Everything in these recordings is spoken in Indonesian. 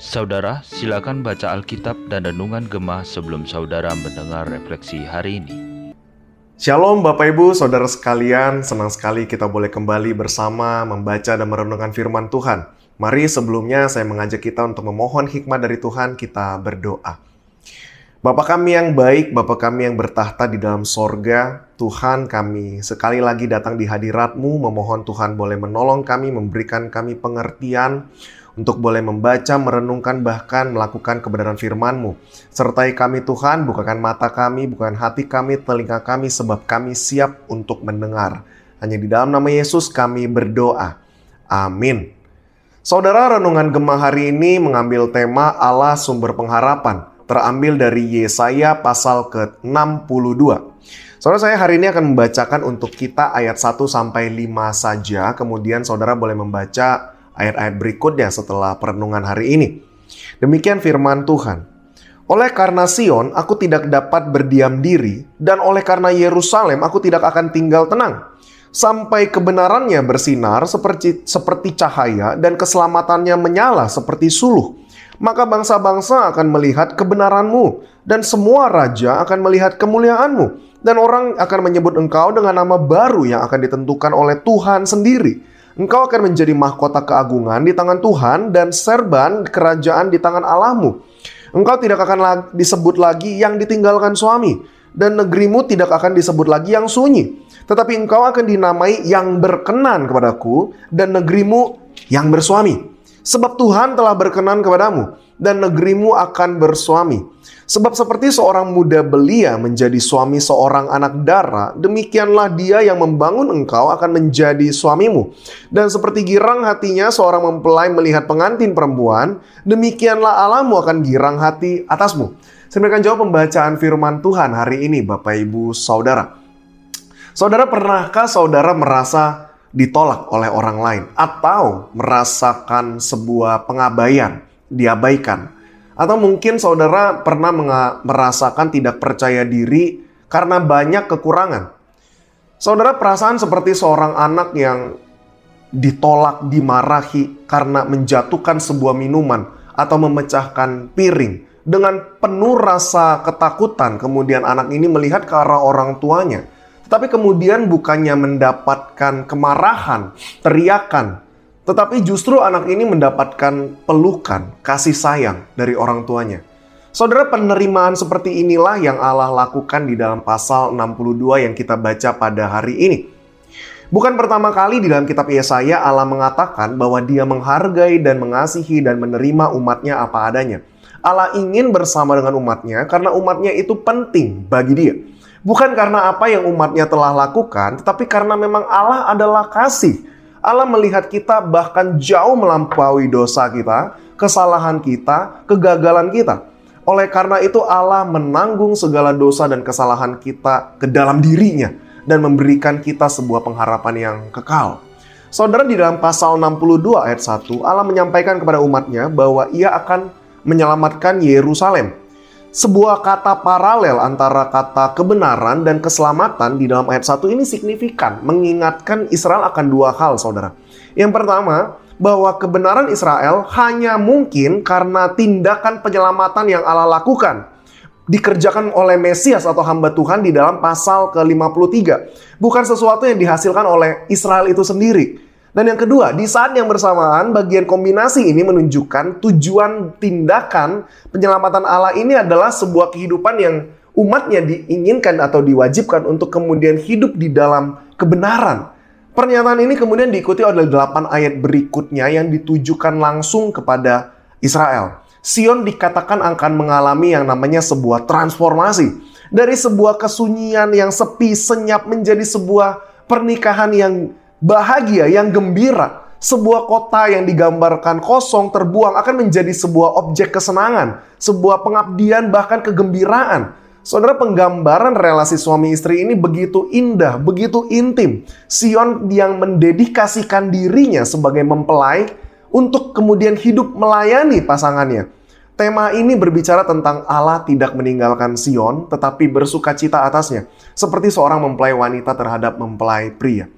Saudara, silakan baca Alkitab dan Renungan Gemah sebelum saudara mendengar refleksi hari ini. Shalom Bapak Ibu, Saudara sekalian, senang sekali kita boleh kembali bersama membaca dan merenungkan firman Tuhan. Mari sebelumnya saya mengajak kita untuk memohon hikmat dari Tuhan, kita berdoa. Bapa kami yang baik, Bapa kami yang bertahta di dalam sorga, Tuhan kami sekali lagi datang di hadiratmu, memohon Tuhan boleh menolong kami, memberikan kami pengertian, untuk boleh membaca, merenungkan, bahkan melakukan kebenaran firman-Mu. Sertai kami Tuhan, bukakan mata kami, bukakan hati kami, telinga kami, sebab kami siap untuk mendengar. Hanya di dalam nama Yesus kami berdoa. Amin. Saudara, renungan gemah hari ini mengambil tema Allah sumber pengharapan, terambil dari Yesaya pasal ke-62. Saudara saya hari ini akan membacakan untuk kita ayat 1 sampai 5 saja, kemudian saudara boleh membaca ayat-ayat berikutnya setelah perenungan hari ini. Demikian firman Tuhan. Oleh karena Sion, aku tidak dapat berdiam diri, dan oleh karena Yerusalem, aku tidak akan tinggal tenang. Sampai kebenarannya bersinar seperti, seperti cahaya dan keselamatannya menyala seperti suluh. Maka bangsa-bangsa akan melihat kebenaranmu, dan semua raja akan melihat kemuliaanmu. Dan orang akan menyebut engkau dengan nama baru yang akan ditentukan oleh Tuhan sendiri Engkau akan menjadi mahkota keagungan di tangan Tuhan dan serban kerajaan di tangan Allahmu. Engkau tidak akan disebut lagi yang ditinggalkan suami dan negerimu tidak akan disebut lagi yang sunyi. Tetapi engkau akan dinamai yang berkenan kepadaku dan negerimu yang bersuami. Sebab Tuhan telah berkenan kepadamu dan negerimu akan bersuami. Sebab seperti seorang muda belia menjadi suami seorang anak darah, demikianlah dia yang membangun engkau akan menjadi suamimu. Dan seperti girang hatinya seorang mempelai melihat pengantin perempuan, demikianlah Allahmu akan girang hati atasmu. Saya akan jawab pembacaan firman Tuhan hari ini Bapak Ibu Saudara. Saudara pernahkah saudara merasa ditolak oleh orang lain atau merasakan sebuah pengabaian, diabaikan? Atau mungkin saudara pernah merasakan tidak percaya diri karena banyak kekurangan. Saudara perasaan seperti seorang anak yang ditolak, dimarahi karena menjatuhkan sebuah minuman atau memecahkan piring. Dengan penuh rasa ketakutan, kemudian anak ini melihat ke arah orang tuanya. Tetapi kemudian bukannya mendapatkan kemarahan, teriakan, tetapi justru anak ini mendapatkan pelukan, kasih sayang dari orang tuanya. Saudara, penerimaan seperti inilah yang Allah lakukan di dalam pasal 62 yang kita baca pada hari ini. Bukan pertama kali di dalam kitab Yesaya Allah mengatakan bahwa dia menghargai dan mengasihi dan menerima umatnya apa adanya. Allah ingin bersama dengan umatnya karena umatnya itu penting bagi dia. Bukan karena apa yang umatnya telah lakukan, tetapi karena memang Allah adalah kasih Allah melihat kita bahkan jauh melampaui dosa kita, kesalahan kita, kegagalan kita. Oleh karena itu Allah menanggung segala dosa dan kesalahan kita ke dalam dirinya dan memberikan kita sebuah pengharapan yang kekal. Saudara di dalam pasal 62 ayat 1 Allah menyampaikan kepada umatnya bahwa ia akan menyelamatkan Yerusalem sebuah kata paralel antara kata kebenaran dan keselamatan di dalam ayat 1 ini signifikan, mengingatkan Israel akan dua hal, saudara. Yang pertama, bahwa kebenaran Israel hanya mungkin karena tindakan penyelamatan yang Allah lakukan. Dikerjakan oleh Mesias atau hamba Tuhan di dalam pasal ke-53. Bukan sesuatu yang dihasilkan oleh Israel itu sendiri. Dan yang kedua, di saat yang bersamaan, bagian kombinasi ini menunjukkan tujuan tindakan penyelamatan Allah ini adalah sebuah kehidupan yang umatnya diinginkan atau diwajibkan untuk kemudian hidup di dalam kebenaran. Pernyataan ini kemudian diikuti oleh delapan ayat berikutnya yang ditujukan langsung kepada Israel. Sion dikatakan akan mengalami yang namanya sebuah transformasi. Dari sebuah kesunyian yang sepi, senyap menjadi sebuah pernikahan yang bahagia, yang gembira. Sebuah kota yang digambarkan kosong, terbuang akan menjadi sebuah objek kesenangan, sebuah pengabdian, bahkan kegembiraan. Saudara, penggambaran relasi suami istri ini begitu indah, begitu intim. Sion yang mendedikasikan dirinya sebagai mempelai untuk kemudian hidup melayani pasangannya. Tema ini berbicara tentang Allah tidak meninggalkan Sion, tetapi bersuka cita atasnya, seperti seorang mempelai wanita terhadap mempelai pria.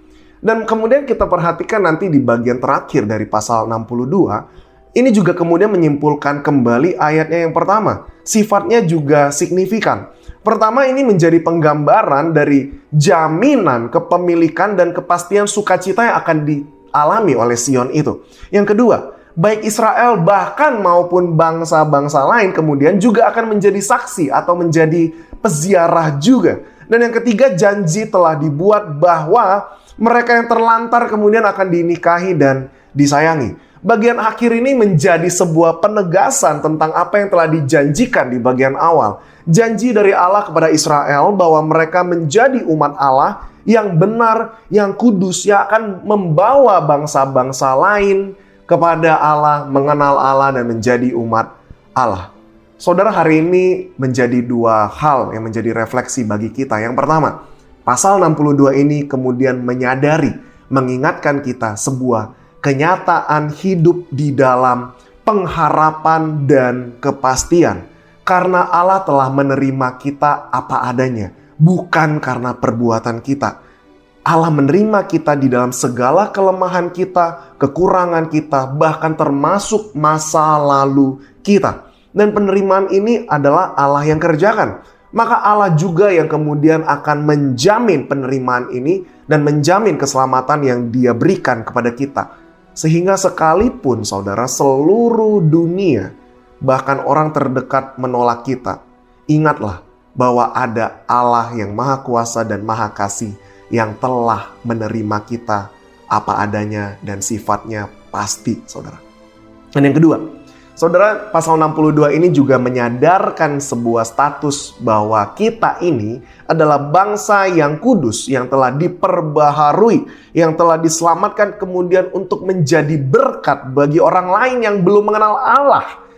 Dan kemudian kita perhatikan nanti di bagian terakhir dari pasal 62, ini juga kemudian menyimpulkan kembali ayatnya yang pertama. Sifatnya juga signifikan. Pertama ini menjadi penggambaran dari jaminan kepemilikan dan kepastian sukacita yang akan dialami oleh Sion itu. Yang kedua, baik Israel bahkan maupun bangsa-bangsa lain kemudian juga akan menjadi saksi atau menjadi peziarah juga. Dan yang ketiga, janji telah dibuat bahwa mereka yang terlantar kemudian akan dinikahi dan disayangi. Bagian akhir ini menjadi sebuah penegasan tentang apa yang telah dijanjikan di bagian awal. Janji dari Allah kepada Israel bahwa mereka menjadi umat Allah yang benar, yang kudus, yang akan membawa bangsa-bangsa lain kepada Allah, mengenal Allah, dan menjadi umat Allah. Saudara, hari ini menjadi dua hal yang menjadi refleksi bagi kita. Yang pertama, Pasal 62 ini kemudian menyadari, mengingatkan kita sebuah kenyataan hidup di dalam pengharapan dan kepastian. Karena Allah telah menerima kita apa adanya, bukan karena perbuatan kita. Allah menerima kita di dalam segala kelemahan kita, kekurangan kita, bahkan termasuk masa lalu kita. Dan penerimaan ini adalah Allah yang kerjakan maka Allah juga yang kemudian akan menjamin penerimaan ini dan menjamin keselamatan yang Dia berikan kepada kita. Sehingga sekalipun saudara seluruh dunia, bahkan orang terdekat menolak kita, ingatlah bahwa ada Allah yang Maha Kuasa dan Maha Kasih yang telah menerima kita apa adanya dan sifatnya pasti, saudara. Dan yang kedua, Saudara, pasal 62 ini juga menyadarkan sebuah status bahwa kita ini adalah bangsa yang kudus, yang telah diperbaharui, yang telah diselamatkan kemudian untuk menjadi berkat bagi orang lain yang belum mengenal Allah.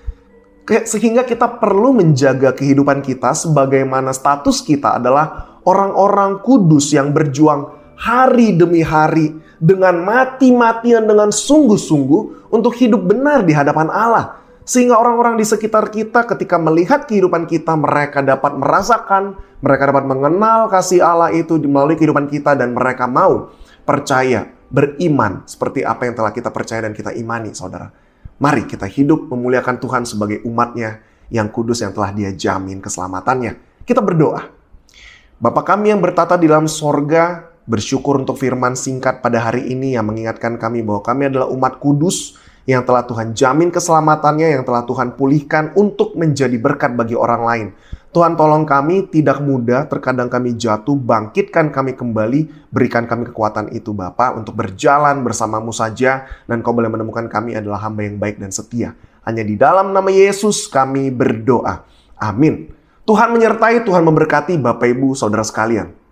Sehingga kita perlu menjaga kehidupan kita sebagaimana status kita adalah orang-orang kudus yang berjuang hari demi hari dengan mati-matian dengan sungguh-sungguh untuk hidup benar di hadapan Allah sehingga orang-orang di sekitar kita ketika melihat kehidupan kita, mereka dapat merasakan, mereka dapat mengenal kasih Allah itu melalui kehidupan kita dan mereka mau percaya, beriman seperti apa yang telah kita percaya dan kita imani, saudara. Mari kita hidup memuliakan Tuhan sebagai umatnya yang kudus yang telah dia jamin keselamatannya. Kita berdoa. Bapak kami yang bertata di dalam sorga, bersyukur untuk firman singkat pada hari ini yang mengingatkan kami bahwa kami adalah umat kudus, yang telah Tuhan jamin keselamatannya, yang telah Tuhan pulihkan untuk menjadi berkat bagi orang lain. Tuhan tolong kami tidak mudah, terkadang kami jatuh, bangkitkan kami kembali, berikan kami kekuatan itu Bapa untuk berjalan bersamamu saja, dan kau boleh menemukan kami adalah hamba yang baik dan setia. Hanya di dalam nama Yesus kami berdoa. Amin. Tuhan menyertai, Tuhan memberkati Bapak Ibu Saudara sekalian.